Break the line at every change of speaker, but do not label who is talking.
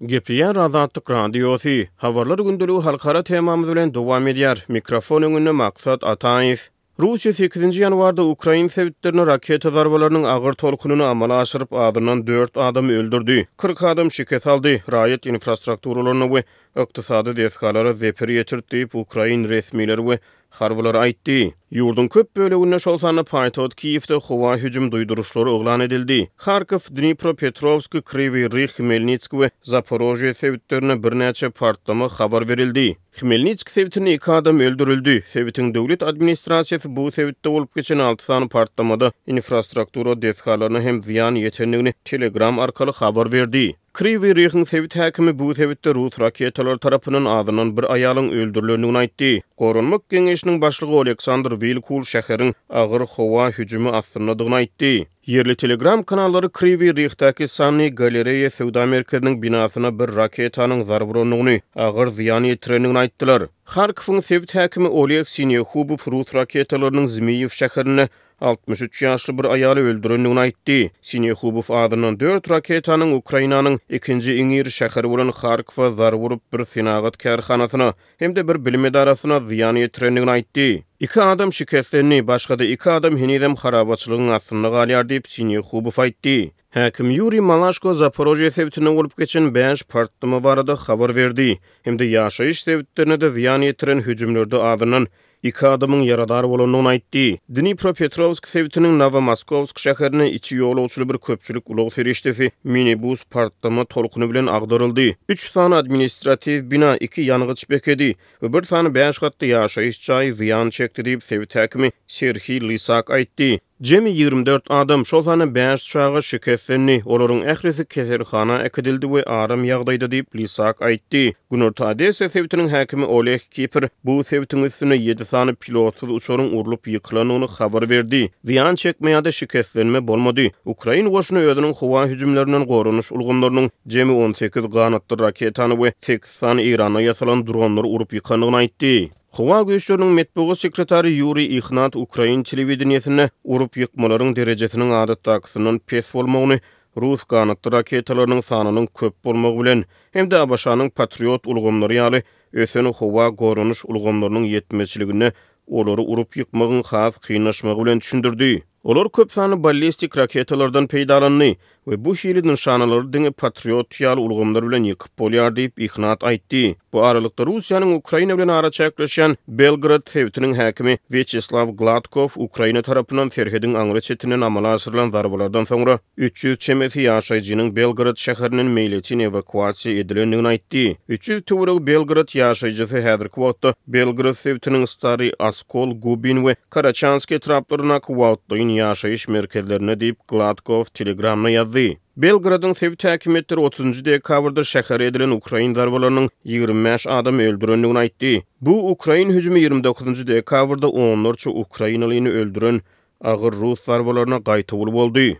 Gepleýär Azatlyk Radiosy, Habarlar gündeligi halkara temamyz bilen dowam edýär. Mikrofon öňünde Maksat Ataýew. Russiýa sekizinji ýanwarda ukrain sebitlerine raketa zarbalarynyň agyr tolkunyny amala aşyryp, azyndan dört adamy öldürdi, kyrk adam şikes aldy, raýat infrastrukturalaryna we ykdysady desgalara zeper ýetirdi diýip, ukrain resmileri we Harbylar aýtdy, ýurduň köp böleginde, şol sanda paýtagt Kiýewde howa hüjüm duýduryşlary yglan edildi. Harkow, Dnipropetrowsk, Krywyý Rih, Hmelnitsk we Zaporojýe sebitlerinde birnäçe partlama habar berildi. Hmelnitsk sebitinde iki adam öldürildi. Sebitiň döwlet administrasiýasy bu sebitde bolup geçen alty sany partlamada infrastruktura desgalaryna hem zyýan ýetendigini Telegram arkaly habar berdi. Kriwiý Rihiň sebit häkimi bu sebitde rus raketalary tarapyndan azyndan bir aýalyň öldürilendigini aýtdy. Goranmak geňeşiniň başlygy Oleksandr Wilkul şäheriň agyr howa hüjümi astyndadygyny aýtdy. Ýerli Telegram kanallary Kriwiý Rihdäki Sunny Galleria söwda merkeziniň binasyna bir raketanyň zarb urandygyny, agyr zyýan ýetirendigini aýtdylar. Harkowyň sebit häkimi Oleg Sinehubow rus raketalarynyň Zmiýew şäherinde altmyş üç ýaşly bir aýaly öldürendigini aýtdy. Sinehubow adyndan dört raketanyň Ukrainanyň ikinji iň iri şäheri bolan Harkowa zarba urup, bir senagat kärhanasyna hem-de bir bilim edarasyna zyýan ýetirendigini aýtdy. Iki adam şikeslendi, başga-da iki adam henizem harabaçylygyň astynda galýar diýip, Sinehubow aýtdy. Häkim Ýuriý Malaşko Zaporojýe sebitinde bolup geçen bäş partlama barada habar berdi hem-de ýaşaýyş sebitlerine-de zyýan ýetiren hüjümlerde azyndan iki adamyň ýaradar bolandygyny aýtdy. Dnipropetrowsk sebitiniň Nowomoskowsk şäherinde içi ýolagçyly bir köpçülik ulag serişdesi, minibus, partlama tolkuny bilen agdaryldy. Üç sany administratiw bina, iki ýangyç bekedi we bir sany bäş gatly ýaşaýyş jaýy zyýan çekdi diýip, sebit häkimi Serhiý Lysak aýtdy. Jemi ýigrimi dört adam, şol sanda bäş çaga şikeslendi. Olaryň ählisi keselhana äkidildi we aram ýagdaýda diýip, Lisak aýtdy. Günorta Odessa sebitiniň häkimi Oleh Kipr bu sebitiň üstüne ýedi sany pilotsyz uçaryň urlup ýykylandygyny habar berdi. Zyýan çekme ýa-da şikeslenme bolmady. Ukrain goşuny özüniň howa hüjümlerinden goranyş ulgamlarynyň jemi on sekiz ganatly raketany we sekiz sany Eýranda ýasalan dronlary urup ýykandygyny aýtdy. Howa güýçleriniň metbugat sekretary Ýuriý Ihnat ukrain telewideniýesinde urup ýykmalaryň derejesiniň adatdakysyndan pes bolmagyny rus ganatly raketalarynyň sanynyň köp bolmagy bilen hem-de ABŞ-nyň Patriot ulgamlary ýaly ösen howa goranyş ulgamlarynyň ýetmezçiliginde olary urup ýykmagyň has kynlaşmagy bilen düşündirdi. Olar köp sanly ballistik raketalardan peýdalandy we bu hili nyşanalary diňe Patriot ýaly ulgamlar bilen ýykyp bolýar diýip, Ihnat aýtdy. Bu aralykda, Russiýanyň Ukraina bilen araçäkleşýän Belgorod sebitiniň häkimi Wýaçeslaw Gladkow Ukraina tarapyndan serhediň aňry çetinden amala aşyrylan zarbalardan soňra üç ýüz çemesi ýaşaýjynyň Belgorod şäherinden meýletin ewakuasiýa edilendigini aýtdy. Üç ýüz töweregi Belgorod ýaşaýjysy häzirki wagtda Belgorod sebitiniň Stary Oskol, Gubin we Karaçansk etraplarynaky wagtlaýyn ýaşaýyş merkezlerine diýip, Gladkow Telegramda ýazdy. Belgradyň sebit häkimiýetleri otuzynjy dekabrda şähere edilen ukrain zarbalarynyň ýigrimi bäş adamy öldürendigini aýtdy. Bu ukrain hüjümi ýigrimi dokuzynjy dekabrda onlarça ukrainalyny öldüren agyr rus zarbalaryna gaýtawul boldy.